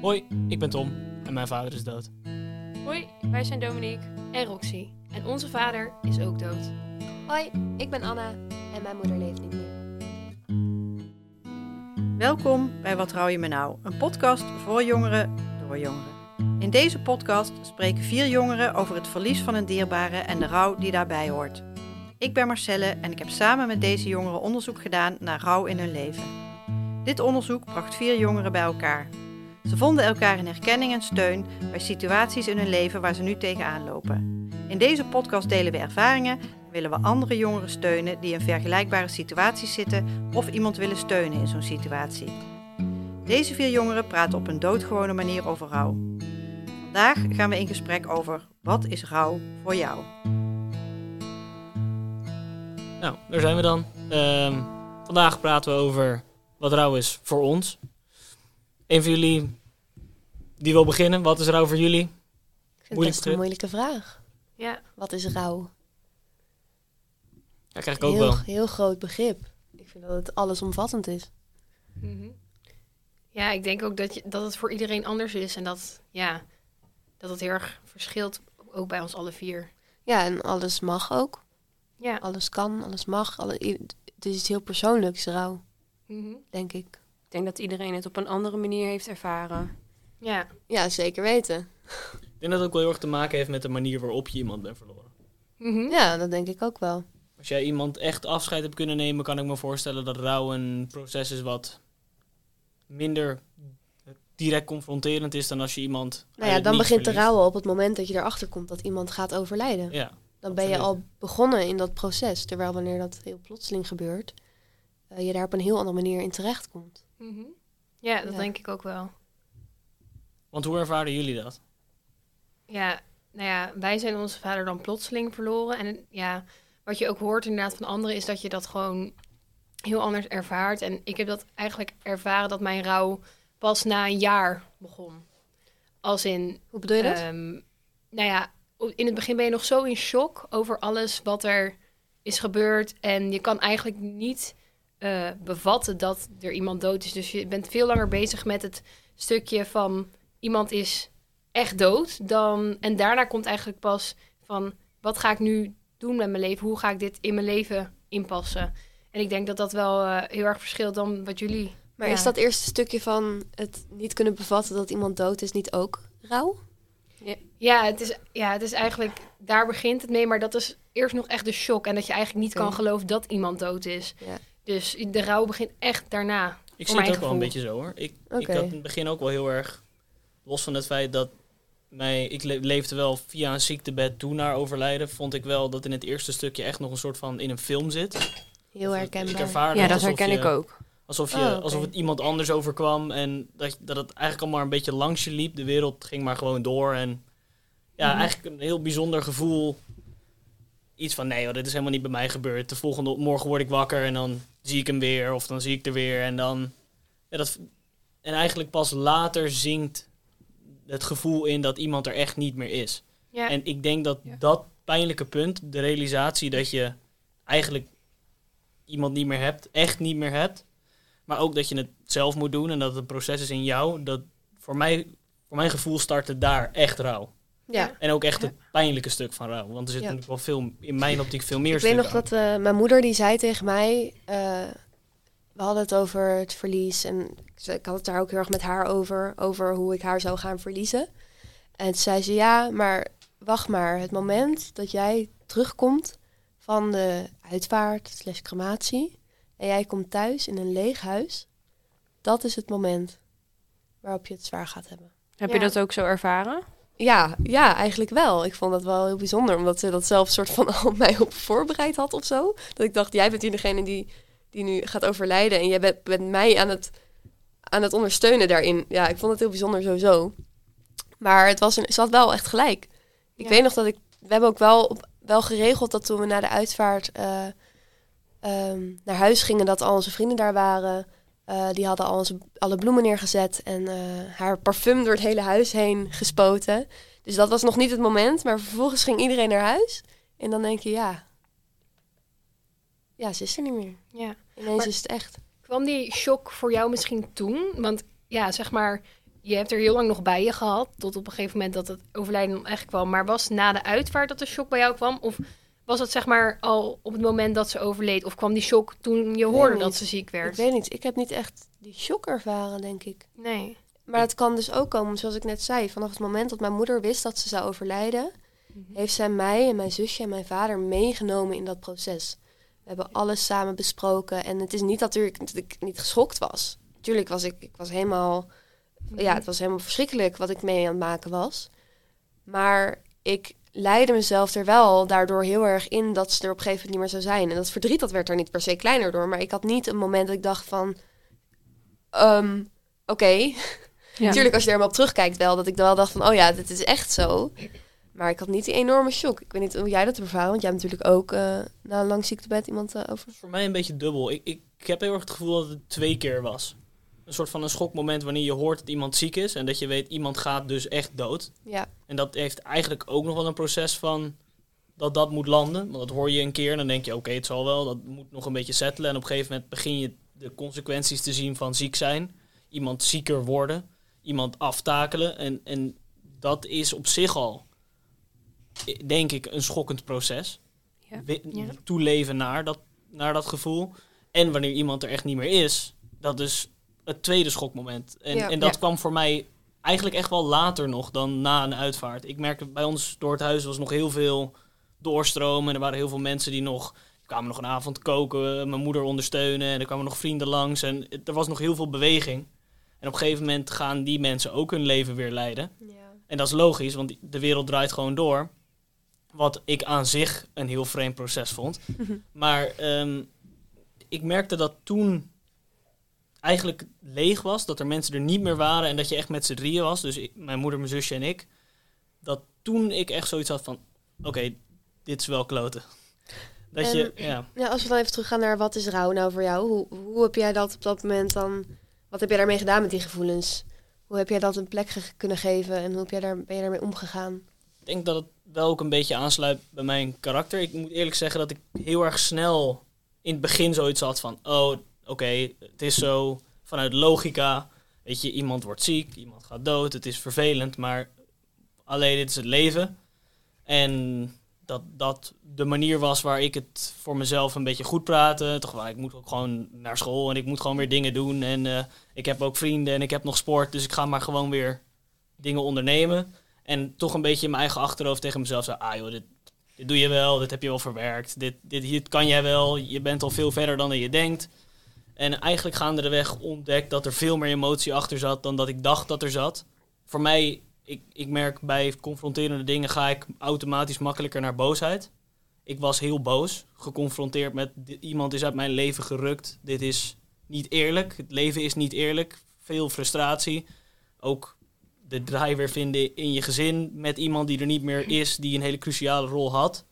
Hoi, ik ben Tom en mijn vader is dood. Hoi, wij zijn Dominique en Roxy. En onze vader is ook dood. Hoi, ik ben Anna en mijn moeder leeft niet meer. Welkom bij Wat rouw je me nou? Een podcast voor jongeren door jongeren. In deze podcast spreken vier jongeren over het verlies van een dierbare en de rouw die daarbij hoort. Ik ben Marcelle en ik heb samen met deze jongeren onderzoek gedaan naar rouw in hun leven. Dit onderzoek bracht vier jongeren bij elkaar. Ze vonden elkaar in herkenning en steun bij situaties in hun leven waar ze nu tegenaan lopen. In deze podcast delen we ervaringen en willen we andere jongeren steunen die in vergelijkbare situaties zitten of iemand willen steunen in zo'n situatie. Deze vier jongeren praten op een doodgewone manier over rouw. Vandaag gaan we in gesprek over wat is rouw voor jou? Nou, daar zijn we dan. Ehm, vandaag praten we over wat rouw is voor ons. Een van jullie die wil beginnen. Wat is rouw voor jullie? Ik vind het best een moeilijke vraag. Ja, Wat is rouw? Ja, krijg ik ook heel, wel. heel groot begrip. Ik vind dat het allesomvattend is. Mhm. ja ik denk ook dat, je, dat het voor iedereen anders is. En dat, ja, dat het heel erg verschilt, ook bij ons alle vier. Ja, en alles mag ook. Ja. Alles kan, alles mag. Alle, het is iets heel persoonlijks, rouw, Mhm. denk ik. Ik denk dat iedereen het op een andere manier heeft ervaren. Ja, Ja, zeker weten. Ik denk dat het ook wel heel erg te maken heeft met de manier waarop je iemand bent verloren. Mhm. Ja, dat denk ik ook wel. Als jij iemand echt afscheid hebt kunnen nemen, kan ik me voorstellen dat rouw een proces is wat minder direct confronterend is dan als je iemand. Nou ja, dan begint te rouwen op het moment dat je erachter komt dat iemand gaat overlijden. Ja, Dan ben je al begonnen in dat proces. Terwijl wanneer dat heel plotseling gebeurt, eh, je daar op een heel andere manier in terecht komt. Mhm. ja dat Ja. denk ik ook wel. want hoe ervaren jullie dat? Ja, nou ja, wij zijn onze vader dan plotseling verloren. En ja, wat je ook hoort inderdaad van anderen is dat je dat gewoon heel anders ervaart. En ik heb dat eigenlijk ervaren dat mijn rouw pas na een jaar begon. Als in, Hoe bedoel je dat? ehm, nou ja, in het begin ben je nog zo in shock over alles wat er is gebeurd. En je kan eigenlijk niet eh, bevatten dat er iemand dood is. Dus je bent veel langer bezig met het stukje van iemand is echt dood. Dan, en daarna komt eigenlijk pas van wat ga ik nu doen met mijn leven? Hoe ga ik dit in mijn leven inpassen? En ik denk dat dat wel eh, heel erg verschilt dan wat jullie. maar ja. is dat eerste stukje van het niet kunnen bevatten dat iemand dood is niet ook rouw? Ja, het is, ja, het is eigenlijk, daar begint het mee, maar dat is eerst nog echt de shock. En dat je eigenlijk niet kan geloven dat iemand dood is. Ja. Dus de rouw begint echt daarna. Ik Voor zie het mijn ook wel een beetje zo hoor. Ik, ik had in het begin ook wel heel erg, los van het feit dat mij, ik le- leefde wel via een ziektebed toe naar overlijden, vond ik wel dat in het eerste stukje echt nog een soort van in een film zit. Heel herkenbaar. Ik Ja, dat alsof herken je- ik ook. Alsof, je, Oh, alsof het iemand anders overkwam en dat, dat het eigenlijk allemaal een beetje langs je liep. De wereld ging maar gewoon door en ja, Mhm. eigenlijk een heel bijzonder gevoel. Iets van, nee dit is helemaal niet bij mij gebeurd. De volgende morgen word ik wakker en dan zie ik hem weer of dan zie ik er weer. En, dan, ja, dat, en eigenlijk pas later zinkt het gevoel in dat iemand er echt niet meer is. Ja, En ik denk dat Ja. dat pijnlijke punt, de realisatie dat je eigenlijk iemand niet meer hebt, echt niet meer hebt, maar ook dat je het zelf moet doen en dat het een proces is in jou, dat voor mij, voor mijn gevoel startte daar echt rouw. Ja. En ook echt het pijnlijke stuk van rouw, want er zit natuurlijk wel veel, in mijn optiek veel meer Ik weet stukken nog dat eh, mijn moeder die zei tegen mij, eh, we hadden het over het verlies en ik had het daar ook heel erg met haar over, over hoe ik haar zou gaan verliezen. En toen zei ze, ja, maar wacht maar, het moment dat jij terugkomt van de uitvaart slash crematie en jij komt thuis in een leeg huis, dat is het moment waarop je het zwaar gaat hebben. Heb Ja. je dat ook zo ervaren? Ja, ja, eigenlijk wel. Ik vond dat wel heel bijzonder, omdat ze dat zelf soort van al mij op voorbereid had of zo. Dat ik dacht, jij bent hier degene die, die nu gaat overlijden en jij bent, bent mij aan het, aan het ondersteunen daarin. Ja, ik vond het heel bijzonder sowieso. Maar het was een, ze had wel echt gelijk. Ik Ja. weet nog dat ik, we hebben ook wel, wel geregeld dat toen we na de uitvaart eh, ehm, naar huis gingen, dat al onze vrienden daar waren. Eh, die hadden al onze, alle bloemen neergezet en eh, haar parfum door het hele huis heen gespoten. Dus dat was nog niet het moment, maar vervolgens ging iedereen naar huis. En dan denk je, ja, ja, ze is er niet meer. ja. Ineens Maar- is het echt. Kwam die shock voor jou misschien toen? Want ja, zeg maar, je hebt er heel lang nog bij je gehad, tot op een gegeven moment dat het overlijden echt kwam. Maar was na de uitvaart dat de shock bij jou kwam? Of was het zeg maar al op het moment dat ze overleed? Of kwam die shock toen je hoorde dat ze ziek Ik werd? weet niet, ik heb niet echt die shock ervaren, denk ik. Nee. Maar het kan dus ook komen, zoals ik net zei, vanaf het moment dat mijn moeder wist dat ze zou overlijden, heeft zij mij en mijn zusje en mijn vader meegenomen in dat proces. We hebben alles samen besproken en het is niet natuurlijk dat ik niet geschokt was. Tuurlijk was ik, ik was helemaal, ja, het was helemaal verschrikkelijk wat ik mee aan het maken was. Maar ik leidde mezelf er wel daardoor heel erg in dat ze er op een gegeven moment niet meer zou zijn. En dat verdriet dat werd er niet per se kleiner door, maar ik had niet een moment dat ik dacht van, ehm, oké, Ja. Natuurlijk, als je er maar op terugkijkt, wel dat ik wel dacht van, oh ja, dit is echt zo. Maar ik had niet die enorme shock. Ik weet niet hoe jij dat ervaren, want jij hebt natuurlijk ook eh, na een lang ziektebed iemand eh, over. Voor mij een beetje dubbel. Ik, ik, ik heb heel erg het gevoel dat het twee keer was. Een soort van een schokmoment wanneer je hoort dat iemand ziek is en dat je weet iemand gaat dus echt dood. Ja, En dat heeft eigenlijk ook nog wel een proces van dat dat moet landen. Want dat hoor je een keer en dan denk je oké, het zal wel. Dat moet nog een beetje settelen. En op een gegeven moment begin je de consequenties te zien van ziek zijn. Iemand zieker worden. Iemand aftakelen. En, en dat is op zich al, denk ik, een schokkend proces. Ja. Toeleven naar dat, naar dat gevoel. En wanneer iemand er echt niet meer is, dat is het tweede schokmoment. En, Ja. en dat Ja. kwam voor mij eigenlijk echt wel later nog dan na een uitvaart. Ik merkte bij ons door het huis was nog heel veel doorstromen. En er waren heel veel mensen die nog... Er kwamen nog een avond koken, mijn moeder ondersteunen. En er kwamen nog vrienden langs. En er was nog heel veel beweging. En op een gegeven moment gaan die mensen ook hun leven weer leiden. En dat is logisch, want de wereld draait gewoon door. Wat ik aan zich een heel vreemd proces vond. maar ehm, ik merkte dat toen eigenlijk leeg was. Dat er mensen er niet meer waren en dat je echt met z'n drieën was. Dus ik- mijn moeder, mijn zusje en ik. Dat toen ik echt zoiets had van... Oké, dit is wel kloten. Dat je, ja. ja, als we dan even teruggaan naar wat is rouw nou voor jou? Hoe, hoe heb jij dat op dat moment dan... Wat heb jij daarmee gedaan met die gevoelens? Hoe heb jij dat een plek ge- kunnen geven en hoe heb jij daar, ben je daarmee omgegaan? Ik denk dat het wel ook een beetje aansluit bij mijn karakter. Ik moet eerlijk zeggen dat ik heel erg snel in het begin zoiets had van... Oh, oké, het is zo vanuit logica. Weet je, iemand wordt ziek, iemand gaat dood. Het is vervelend, maar alleen dit is het leven. En dat dat de manier was waar ik het voor mezelf een beetje goed praatte. Toch wel, ik moet ook gewoon naar school en ik moet gewoon weer dingen doen. En eh, ik heb ook vrienden en ik heb nog sport. Dus ik ga maar gewoon weer dingen ondernemen. En toch een beetje in mijn eigen achterhoofd tegen mezelf zei... Ah joh, dit, dit doe je wel, dit heb je wel verwerkt. Dit, dit, dit kan jij wel, je bent al veel verder dan je denkt. En eigenlijk gaandeweg ontdekt dat er veel meer emotie achter zat... dan dat ik dacht dat er zat. Voor mij, ik, ik merk bij confronterende dingen... ga ik automatisch makkelijker naar boosheid. Ik was heel boos, geconfronteerd met... iemand is uit mijn leven gerukt. Dit is niet eerlijk, het leven is niet eerlijk. Veel frustratie. Ook de draai weer vinden in je gezin met iemand die er niet meer is, die een hele cruciale rol had.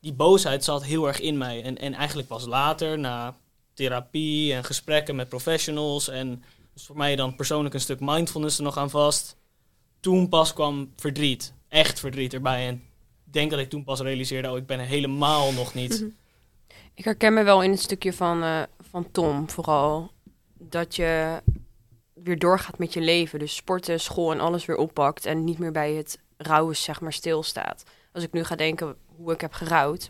Die boosheid zat heel erg in mij. En, en eigenlijk pas later, na therapie en gesprekken met professionals en dus voor mij dan persoonlijk een stuk mindfulness er nog aan vast. Toen pas kwam verdriet, echt verdriet erbij. En ik denk dat ik toen pas realiseerde, oh, ik ben helemaal nog niet. Ik herken me wel in het stukje van, eh, van Tom vooral. Dat je weer doorgaat met je leven. Dus sporten, school en alles weer oppakt. En niet meer bij het rouwen zeg maar stilstaat. Als ik nu ga denken hoe ik heb gerouwd.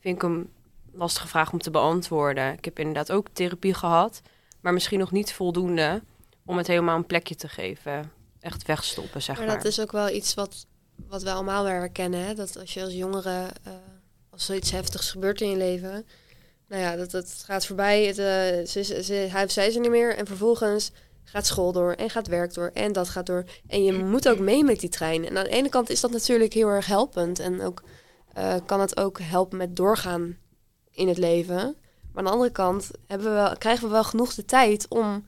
Vind ik een lastige vraag om te beantwoorden. Ik heb inderdaad ook therapie gehad. Maar misschien nog niet voldoende om het helemaal een plekje te geven. Echt wegstoppen zeg maar. Maar dat is ook wel iets wat, wat we allemaal wel herkennen. Hè? Dat als je als jongere, eh, als zoiets heftigs gebeurt in je leven... Nou ja, dat, dat gaat voorbij. Het, eh, ze, ze, hij of zij is er niet meer. En vervolgens gaat school door en gaat werk door en dat gaat door. En je moet ook mee met die trein. En aan de ene kant is dat natuurlijk heel erg helpend. En ook eh, kan het ook helpen met doorgaan in het leven. Maar aan de andere kant hebben we wel, krijgen we wel genoeg de tijd om,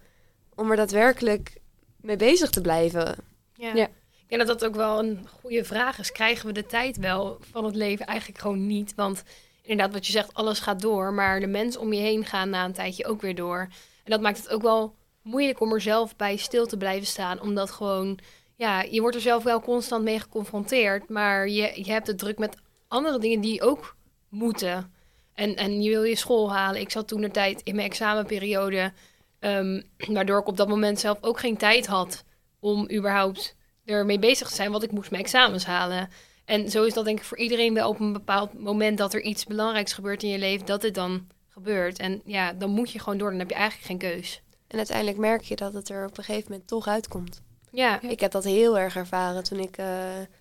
om er daadwerkelijk mee bezig te blijven. Ja. Ja. Ik denk dat dat ook wel een goede vraag is. Krijgen we de tijd wel van het leven? Eigenlijk gewoon niet. Want inderdaad, wat je zegt, alles gaat door. Maar de mensen om je heen gaan na een tijdje ook weer door. En dat maakt het ook wel moeilijk om er zelf bij stil te blijven staan. Omdat gewoon, ja, je wordt er zelf wel constant mee geconfronteerd. Maar je, je hebt het druk met andere dingen die ook moeten. En, en je wil je school halen. Ik zat toen de tijd in mijn examenperiode. ehm, waardoor ik op dat moment zelf ook geen tijd had om überhaupt ermee bezig te zijn, want ik moest mijn examens halen. En zo is dat denk ik voor iedereen wel op een bepaald moment dat er iets belangrijks gebeurt in je leven, dat het dan gebeurt. En ja, dan moet je gewoon door, dan heb je eigenlijk geen keus. En uiteindelijk merk je dat het er op een gegeven moment toch uitkomt. Ja, Ik heb dat heel erg ervaren toen, ik, eh,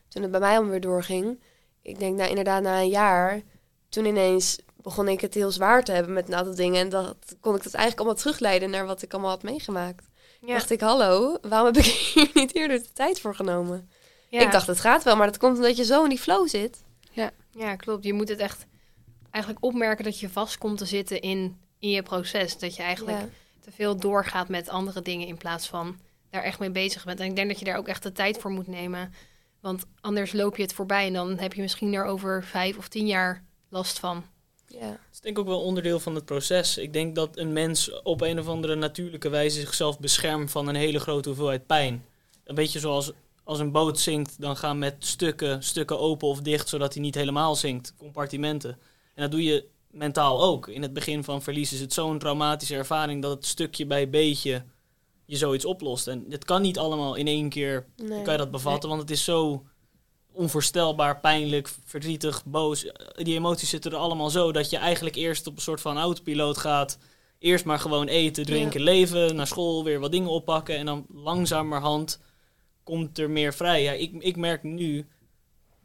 toen het bij mij alweer doorging. Ik denk nou, inderdaad na een jaar, toen ineens begon ik het heel zwaar te hebben met een aantal dingen. En dat kon ik dat eigenlijk allemaal terugleiden naar wat ik allemaal had meegemaakt. ja. Dacht ik, hallo, waarom heb ik hier niet eerder de tijd voor genomen? ja. Ik dacht, het gaat wel, maar dat komt omdat je zo in die flow zit. Ja, klopt. Je moet het echt eigenlijk opmerken dat je vast komt te zitten in, in je proces. Dat je eigenlijk Ja. te veel doorgaat met andere dingen in plaats van daar echt mee bezig bent. En ik denk dat je daar ook echt de tijd voor moet nemen. Want anders loop je het voorbij en dan heb je misschien er over vijf of tien jaar last van. Ja. Het is denk ik ook wel onderdeel van het proces. Ik denk dat een mens op een of andere natuurlijke wijze zichzelf beschermt van een hele grote hoeveelheid pijn. Een beetje zoals als een boot zinkt, dan gaan met stukken, stukken open of dicht, zodat hij niet helemaal zinkt. Compartimenten. En dat doe je mentaal ook. In het begin van verlies is het zo'n traumatische ervaring dat het stukje bij beetje je zoiets oplost. En het kan niet allemaal in één keer Nee. kan je dat bevatten, want het is zo onvoorstelbaar, pijnlijk, verdrietig, boos. Die emoties zitten er allemaal zo dat je eigenlijk eerst op een soort van autopiloot gaat. Eerst maar gewoon eten, drinken, leven, naar school, weer wat dingen oppakken. En dan langzamerhand komt er meer vrij. Ja, ik, ik merk nu,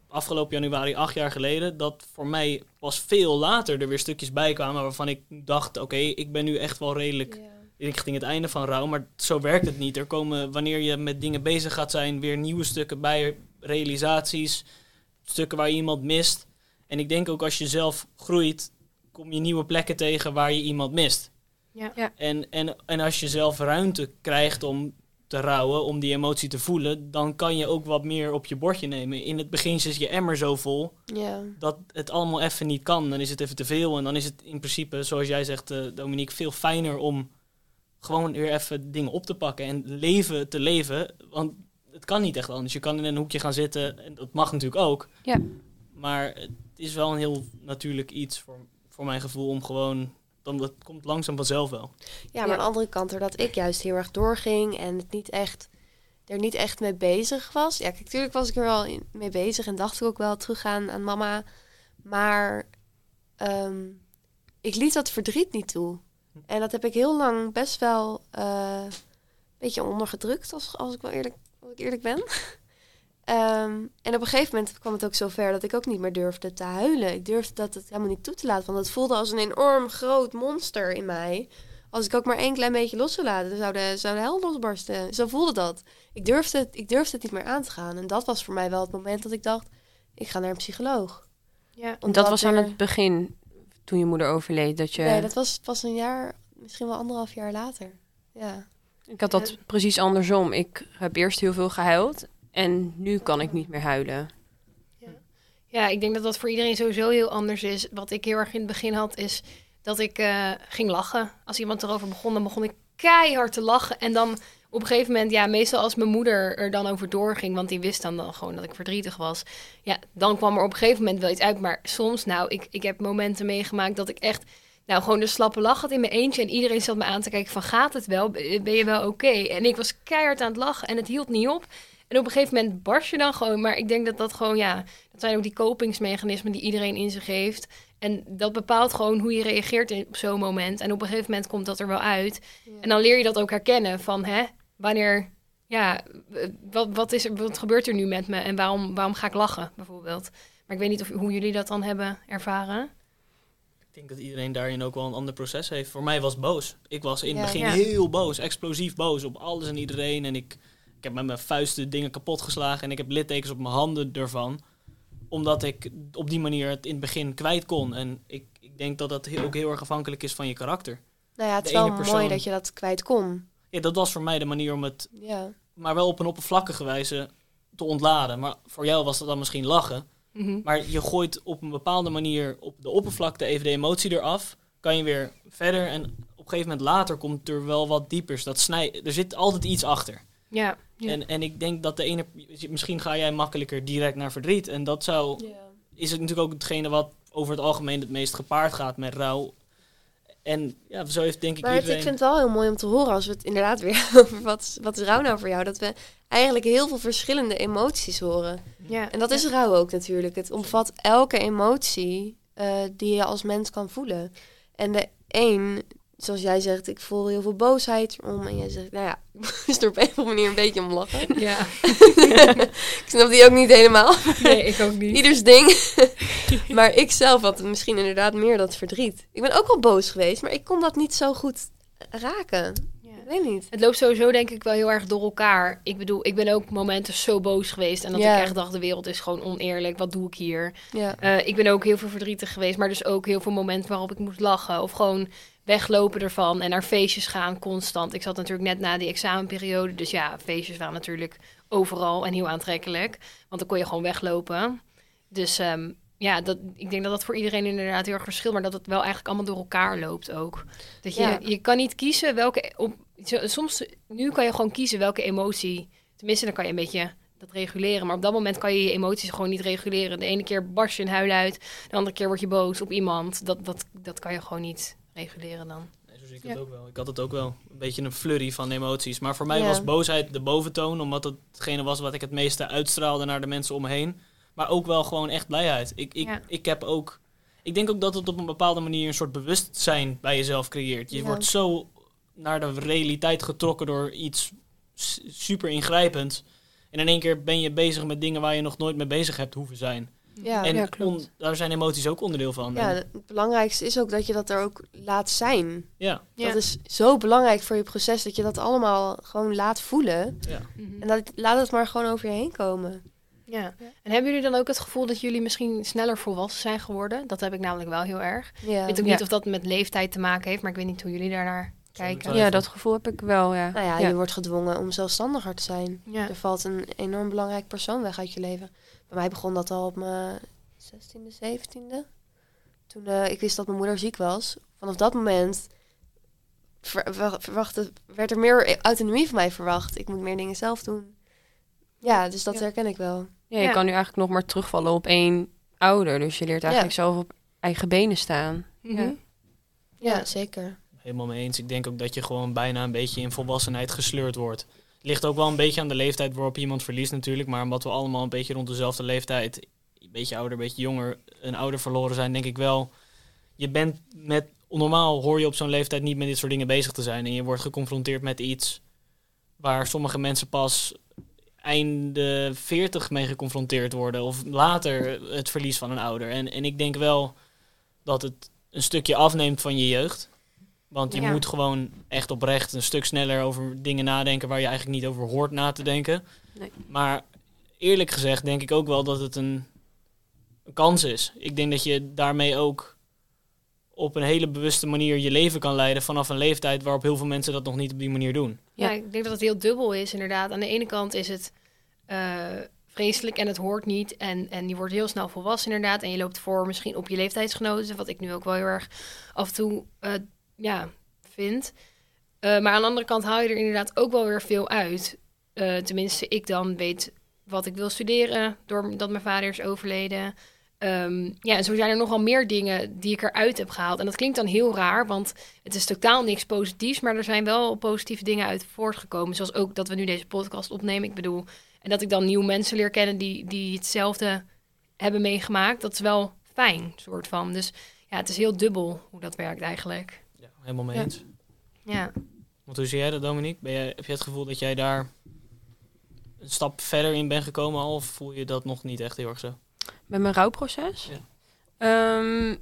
afgelopen januari, acht jaar geleden, dat voor mij pas veel later er weer stukjes bij kwamen waarvan ik dacht, oké, ik ben nu echt wel redelijk richting het einde van rouw. Maar zo werkt het niet. Er komen, wanneer je met dingen bezig gaat zijn, weer nieuwe stukken bij, realisaties, stukken waar je iemand mist. En ik denk ook als je zelf groeit, kom je nieuwe plekken tegen waar je iemand mist. Ja. Ja. En, en, en als je zelf ruimte krijgt om te rouwen, om die emotie te voelen, dan kan je ook wat meer op je bordje nemen. In het begin is je emmer zo vol Ja. dat het allemaal even niet kan. Dan is het even te veel. En dan is het in principe, zoals jij zegt, eh, Dominique, veel fijner om gewoon weer even dingen op te pakken en leven te leven. Want het kan niet echt anders. Je kan in een hoekje gaan zitten en dat mag natuurlijk ook. Ja. Maar het is wel een heel natuurlijk iets voor, voor mijn gevoel om gewoon. Dan dat komt langzaam vanzelf wel. Ja, maar Ja. aan de andere kant, doordat ik juist heel erg doorging en het niet echt, er niet echt mee bezig was. Ja, kijk, natuurlijk was ik er wel in- mee bezig en dacht ik ook wel teruggaan aan mama. Maar ehm, ik liet dat verdriet niet toe. En dat heb ik heel lang best wel eh, een beetje ondergedrukt, als, als, ik wel eerlijk, ik eerlijk ben. Ehm, en op een gegeven moment kwam het ook zo ver dat ik ook niet meer durfde te huilen. Ik durfde dat het helemaal niet toe te laten, want het voelde als een enorm groot monster in mij. Als ik ook maar één klein beetje los zou laten, dan zou de, zou de hel losbarsten. Zo voelde dat. Ik durfde, het, ik durfde het niet meer aan te gaan. En dat was voor mij wel het moment dat ik dacht, ik ga naar een psycholoog. Ja. En dat Omdat was aan het begin, toen je moeder overleed, dat je... Nee, dat was pas een jaar, misschien wel anderhalf jaar later. Ja. Ik had dat precies andersom. Ik heb eerst heel veel gehuild en nu kan ik niet meer huilen. Ja, ik denk dat dat voor iedereen sowieso heel anders is. Wat ik heel erg in het begin had, is dat ik eh, ging lachen. Als iemand erover begon, dan begon ik keihard te lachen. En dan op een gegeven moment, ja, meestal als mijn moeder er dan over doorging, want die wist dan, dan gewoon dat ik verdrietig was. Ja, dan kwam er op een gegeven moment wel iets uit. Maar soms, nou, ik, ik heb momenten meegemaakt dat ik echt, nou, gewoon de slappe lach had in mijn eentje. En iedereen zat me aan te kijken van, gaat het wel? Ben je wel oké? En ik was keihard aan het lachen en het hield niet op. En op een gegeven moment barst je dan gewoon. Maar ik denk dat dat gewoon, ja, dat zijn ook die kopingsmechanismen die iedereen in zich heeft. En dat bepaalt gewoon hoe je reageert op zo'n moment. En op een gegeven moment komt dat er wel uit. En dan leer je dat ook herkennen van, hè, wanneer, ja, wat, wat, is er, wat gebeurt er nu met me en waarom, waarom ga ik lachen, bijvoorbeeld. Maar ik weet niet of, hoe jullie dat dan hebben ervaren. Ik denk dat iedereen daarin ook wel een ander proces heeft. Voor mij was boos. Ik was in het Ja. begin Ja. heel boos, explosief boos op alles en iedereen. En ik, ik heb met mijn vuisten dingen kapot geslagen en ik heb littekens op mijn handen ervan. Omdat ik op die manier het in het begin kwijt kon. En ik, ik denk dat dat heel- ook heel erg afhankelijk is van je karakter. Nou ja, het is wel mooi dat je dat kwijt kon. Ja, dat was voor mij de manier om het, Ja. maar wel op een oppervlakkige wijze, te ontladen. Maar voor jou was dat dan misschien lachen. Mhm. Maar je gooit op een bepaalde manier op de oppervlakte even de emotie eraf. Kan je weer verder. En op een gegeven moment later komt er wel wat diepers. Dat snij, er zit altijd iets achter. Ja, ja. En, en ik denk dat de ene... Misschien ga jij makkelijker direct naar verdriet. En dat zou... Is het natuurlijk ook hetgene wat over het algemeen het meest gepaard gaat met rouw. En ja, zo heeft denk ik Maar het, iedereen... ik vind het wel heel mooi om te horen als we het inderdaad weer over wat, wat is rouw nou voor jou? Dat we eigenlijk heel veel verschillende emoties horen. Ja. En dat is rouw ook natuurlijk. Het omvat elke emotie eh, die je als mens kan voelen. En de een, zoals jij zegt, ik voel heel veel boosheid om. En jij zegt, nou ja, ik moest er op een of andere manier een beetje om lachen. Ja, ik snap die ook niet helemaal. nee, ik ook niet. Ieders ding. maar ik zelf had misschien inderdaad meer dat verdriet. Ik ben ook wel boos geweest, maar ik kon dat niet zo goed raken. Ja. Ik weet niet. Het loopt sowieso denk ik wel heel erg door elkaar. Ik bedoel, ik ben ook momenten zo boos geweest. En dat Ja. ik echt dacht, de wereld is gewoon oneerlijk. Wat doe ik hier? Ja. Eh, ik ben ook heel veel verdrietig geweest. Maar dus ook heel veel momenten waarop ik moest lachen. Of gewoon weglopen ervan. En naar feestjes gaan constant. Ik zat natuurlijk net na die examenperiode. Dus ja, feestjes waren natuurlijk overal en heel aantrekkelijk. Want dan kon je gewoon weglopen. Dus ehm, ja, dat, ik denk dat dat voor iedereen inderdaad heel erg verschilt. Maar dat het wel eigenlijk allemaal door elkaar loopt ook. Dat je, Ja. je kan niet kiezen welke... Op, zo- soms, nu kan je gewoon kiezen welke emotie... Tenminste, dan kan je een beetje dat reguleren. Maar op dat moment kan je je emoties gewoon niet reguleren. De ene keer barst je een huil uit. De andere keer word je boos op iemand. Dat, dat, dat kan je gewoon niet reguleren dan. Nee, zo zie ik Ja. het ook wel. Ik had het ook wel. Een beetje een flurry van emoties. Maar voor mij Ja. was boosheid de boventoon. Omdat het hetgene was wat ik het meeste uitstraalde naar de mensen om me heen. Maar ook wel gewoon echt blijheid. Ik, ik, Ja. ik heb ook... Ik denk ook dat het op een bepaalde manier een soort bewustzijn bij jezelf creëert. Je Ja. wordt zo naar de realiteit getrokken door iets super ingrijpends. En in één keer ben je bezig met dingen waar je nog nooit mee bezig hebt hoeven zijn. Ja. en ja, klopt. on- daar zijn emoties ook onderdeel van. ja, het belangrijkste is ook dat je dat er ook laat zijn. ja, Ja. Dat is zo belangrijk voor je proces dat je dat allemaal gewoon laat voelen. ja. Mhm. En dat, laat het maar gewoon over je heen komen. Ja. En hebben jullie dan ook het gevoel dat jullie misschien sneller volwassen zijn geworden? Dat heb ik namelijk wel heel erg. Ja. Ik weet ook Ja. niet of dat met leeftijd te maken heeft, maar ik weet niet hoe jullie daarnaar kijken. Ja, dat gevoel heb ik wel, ja. Nou ja, ja. je wordt gedwongen om zelfstandiger te zijn. Ja. Er valt een enorm belangrijk persoon weg uit je leven. Bij mij begon dat al op mijn 16e, 17e. Toen eh, ik wist dat mijn moeder ziek was. Vanaf dat moment ver- ver- verwachtte, werd er meer autonomie van mij verwacht. Ik moet meer dingen zelf doen. Ja, dus dat Ja. herken ik wel. Ja, je Ja. kan nu eigenlijk nog maar terugvallen op één ouder. Dus je leert eigenlijk zelf op eigen benen staan. Mhm. Ja. Ja, zeker. Helemaal mee eens. Ik denk ook dat je gewoon bijna een beetje in volwassenheid gesleurd wordt. Ligt ook wel een beetje aan de leeftijd waarop iemand verliest natuurlijk. Maar omdat we allemaal een beetje rond dezelfde leeftijd, een beetje ouder, een beetje jonger, een ouder verloren zijn, denk ik wel. Je bent met, normaal hoor je op zo'n leeftijd niet met dit soort dingen bezig te zijn. En je wordt geconfronteerd met iets waar sommige mensen pas einde 40 mee geconfronteerd worden. Of later het verlies van een ouder. En, en ik denk wel dat het een stukje afneemt van je jeugd. Want je Ja. moet gewoon echt oprecht een stuk sneller over dingen nadenken waar je eigenlijk niet over hoort na te denken. Nee. Maar eerlijk gezegd denk ik ook wel dat het een, een kans is. Ik denk dat je daarmee ook op een hele bewuste manier je leven kan leiden vanaf een leeftijd waarop heel veel mensen dat nog niet op die manier doen. Ja, Ja. ik denk dat het heel dubbel is, inderdaad. Aan de ene kant is het eh, vreselijk en het hoort niet. En, en je wordt heel snel volwassen, inderdaad. En je loopt voor misschien op je leeftijdsgenoten, wat ik nu ook wel heel erg af en toe eh, ja, vind. Eh, maar aan de andere kant haal je er inderdaad ook wel weer veel uit. Eh, tenminste, ik dan weet wat ik wil studeren, doordat mijn vader is overleden. Ehm, ja, en zo zijn er nogal meer dingen die ik eruit heb gehaald. En dat klinkt dan heel raar, want het is totaal niks positiefs, maar er zijn wel positieve dingen uit voortgekomen. Zoals ook dat we nu deze podcast opnemen. Ik bedoel, en dat ik dan nieuwe mensen leer kennen die, die hetzelfde hebben meegemaakt. Dat is wel fijn, soort van. Dus ja, het is heel dubbel hoe dat werkt eigenlijk. Helemaal mee Ja. eens. Ja. Want hoe zie jij dat, Dominique? Ben jij, heb je het gevoel dat jij daar een stap verder in bent gekomen al? Of voel je dat nog niet echt heel erg zo? Met mijn rouwproces? Ja. Ehm,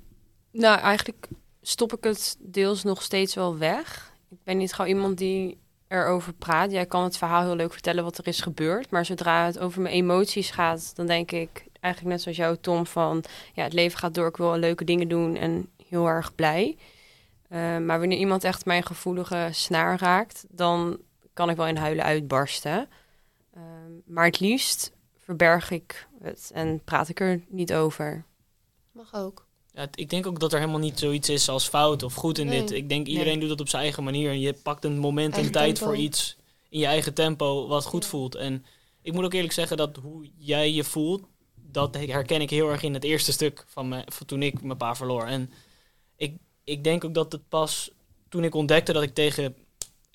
nou, eigenlijk stop ik het deels nog steeds wel weg. Ik ben niet gauw iemand die erover praat. Jij kan het verhaal heel leuk vertellen wat er is gebeurd. Maar zodra het over mijn emoties gaat, dan denk ik eigenlijk net zoals jou, Tom, van ja, het leven gaat door. Ik wil leuke dingen doen en heel erg blij. Eh, maar wanneer iemand echt mijn gevoelige snaar raakt, dan kan ik wel in huilen uitbarsten. Ehm, maar het liefst verberg ik het en praat ik er niet over. Mag ook. Ja, ik denk ook dat er helemaal niet zoiets is als fout of goed in Nee. dit. Ik denk iedereen doet het op zijn eigen manier. En je pakt een moment en tijd tempo. voor iets in je eigen tempo wat goed Ja. voelt. En ik moet ook eerlijk zeggen dat hoe jij je voelt, dat herken ik heel erg in het eerste stuk van, me, van toen ik mijn pa verloor. En ik ik denk ook dat het pas toen ik ontdekte dat ik tegen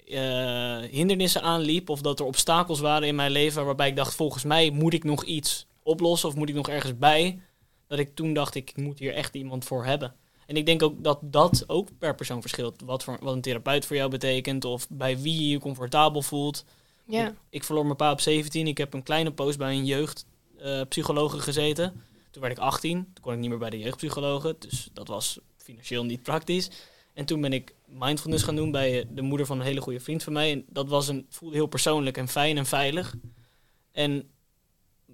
eh, hindernissen aanliep of dat er obstakels waren in mijn leven waarbij ik dacht, volgens mij moet ik nog iets oplossen of moet ik nog ergens bij, dat ik toen dacht, ik moet hier echt iemand voor hebben. En ik denk ook dat dat ook per persoon verschilt. Wat, voor, wat een therapeut voor jou betekent of bij wie je je comfortabel voelt. Ja. Ik, ik verloor mijn pa op 17. Ik heb een kleine post bij een jeugdpsychologe gezeten. Toen werd ik 18. Toen kon ik niet meer bij de jeugdpsychologe. Dus dat was financieel niet praktisch. En toen ben ik mindfulness gaan doen bij de moeder van een hele goede vriend van mij. En dat was een, voelde heel persoonlijk en fijn en veilig. En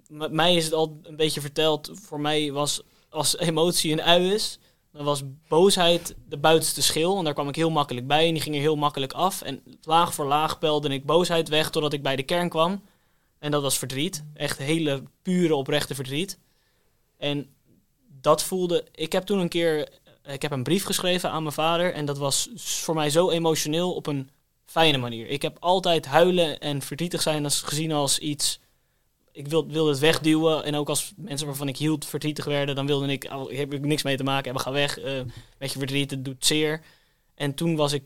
met mij is het al een beetje verteld. Voor mij was als emotie een ui is, dan was boosheid de buitenste schil. En daar kwam ik heel makkelijk bij en die ging er heel makkelijk af. En laag voor laag pelde ik boosheid weg totdat ik bij de kern kwam. En dat was verdriet. Echt hele pure oprechte verdriet. En dat voelde... Ik heb toen een keer... Ik heb een brief geschreven aan mijn vader. En dat was voor mij zo emotioneel op een fijne manier. Ik heb altijd huilen en verdrietig zijn als, gezien als iets... Ik wil, wilde het wegduwen. En ook als mensen waarvan ik hield verdrietig werden... dan wilde ik... Heb ik niks mee te maken hebben. Ga weg. eh met je verdriet, het doet zeer. En toen was ik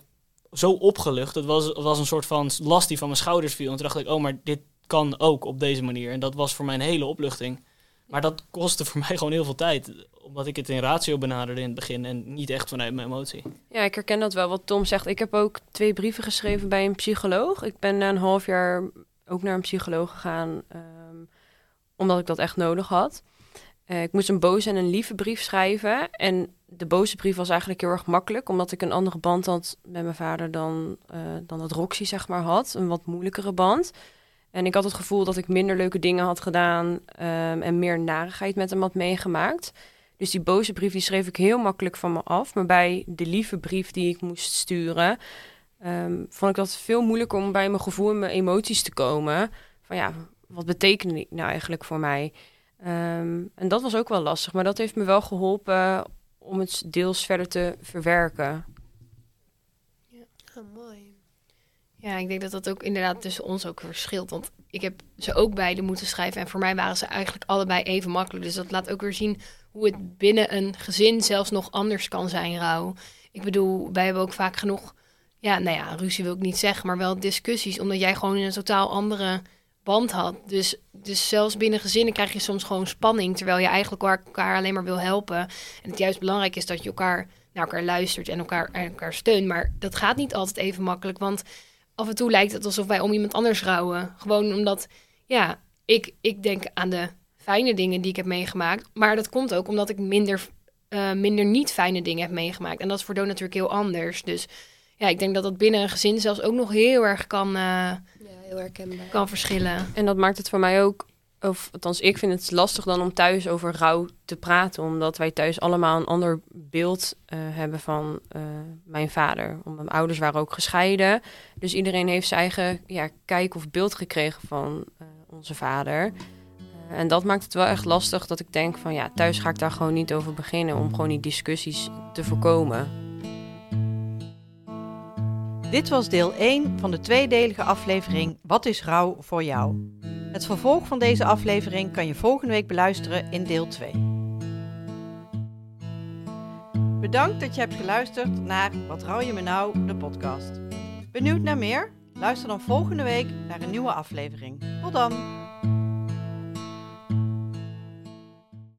zo opgelucht. Het was, was een soort van last die van mijn schouders viel. En toen dacht ik, oh, maar dit kan ook op deze manier. En dat was voor mij een hele opluchting. Maar dat kostte voor mij gewoon heel veel tijd. Omdat ik het in ratio benaderde in het begin en niet echt vanuit mijn emotie. Ja, ik herken dat wel wat Tom zegt. Ik heb ook twee brieven geschreven bij een psycholoog. Ik ben na een half jaar ook naar een psycholoog gegaan, ehm, omdat ik dat echt nodig had. Eh, ik moest een boze en een lieve brief schrijven. En de boze brief was eigenlijk heel erg makkelijk, omdat ik een andere band had met mijn vader dan, eh, dan dat Roxy zeg maar had. Een wat moeilijkere band. En ik had het gevoel dat ik minder leuke dingen had gedaan ehm, en meer narigheid met hem had meegemaakt. Dus die boze brief die schreef ik heel makkelijk van me af. Maar bij de lieve brief die ik moest sturen, ehm, vond ik dat veel moeilijker om bij mijn gevoel en mijn emoties te komen. Van ja, wat betekende die nou eigenlijk voor mij? Ehm, en dat was ook wel lastig, maar dat heeft me wel geholpen om het deels verder te verwerken. Oh, mooi. Ja, ik denk dat dat ook inderdaad tussen ons ook verschilt. Want ik heb ze ook beide moeten schrijven. En voor mij waren ze eigenlijk allebei even makkelijk. Dus dat laat ook weer zien hoe het binnen een gezin zelfs nog anders kan zijn, rouw. Ik bedoel, wij hebben ook vaak genoeg... Ja, nou ja, ruzie wil ik niet zeggen, maar wel discussies. Omdat jij gewoon in een totaal andere band had. Dus, dus zelfs binnen gezinnen krijg je soms gewoon spanning. Terwijl je eigenlijk elkaar, elkaar alleen maar wil helpen. En het juist belangrijk is dat je elkaar naar elkaar luistert en elkaar, en elkaar steunt. Maar dat gaat niet altijd even makkelijk. Want af en toe lijkt het alsof wij om iemand anders rouwen. Gewoon omdat, ja, ik, ik denk aan de fijne dingen die ik heb meegemaakt. Maar dat komt ook omdat ik minder, eh, minder niet fijne dingen heb meegemaakt. En dat is voor Doon natuurlijk heel anders. Dus ja, ik denk dat dat binnen een gezin zelfs ook nog heel erg kan, eh, Ja, heel kan verschillen. En dat maakt het voor mij ook, of althans, ik vind het lastig dan om thuis over rouw te praten, omdat wij thuis allemaal een ander beeld eh, hebben van eh, mijn vader. Want Mijn ouders waren ook gescheiden, dus iedereen heeft zijn eigen ja, kijk of beeld gekregen van eh, onze vader. En dat maakt het wel echt lastig dat ik denk van ja, thuis ga ik daar gewoon niet over beginnen om gewoon die discussies te voorkomen. Dit was deel 1 van de tweedelige aflevering Wat is rouw voor jou? Het vervolg van deze aflevering kan je volgende week beluisteren in deel 2. Bedankt dat je hebt geluisterd naar Wat rouw je me nou, de podcast. Benieuwd naar meer? Luister dan volgende week naar een nieuwe aflevering. Tot dan!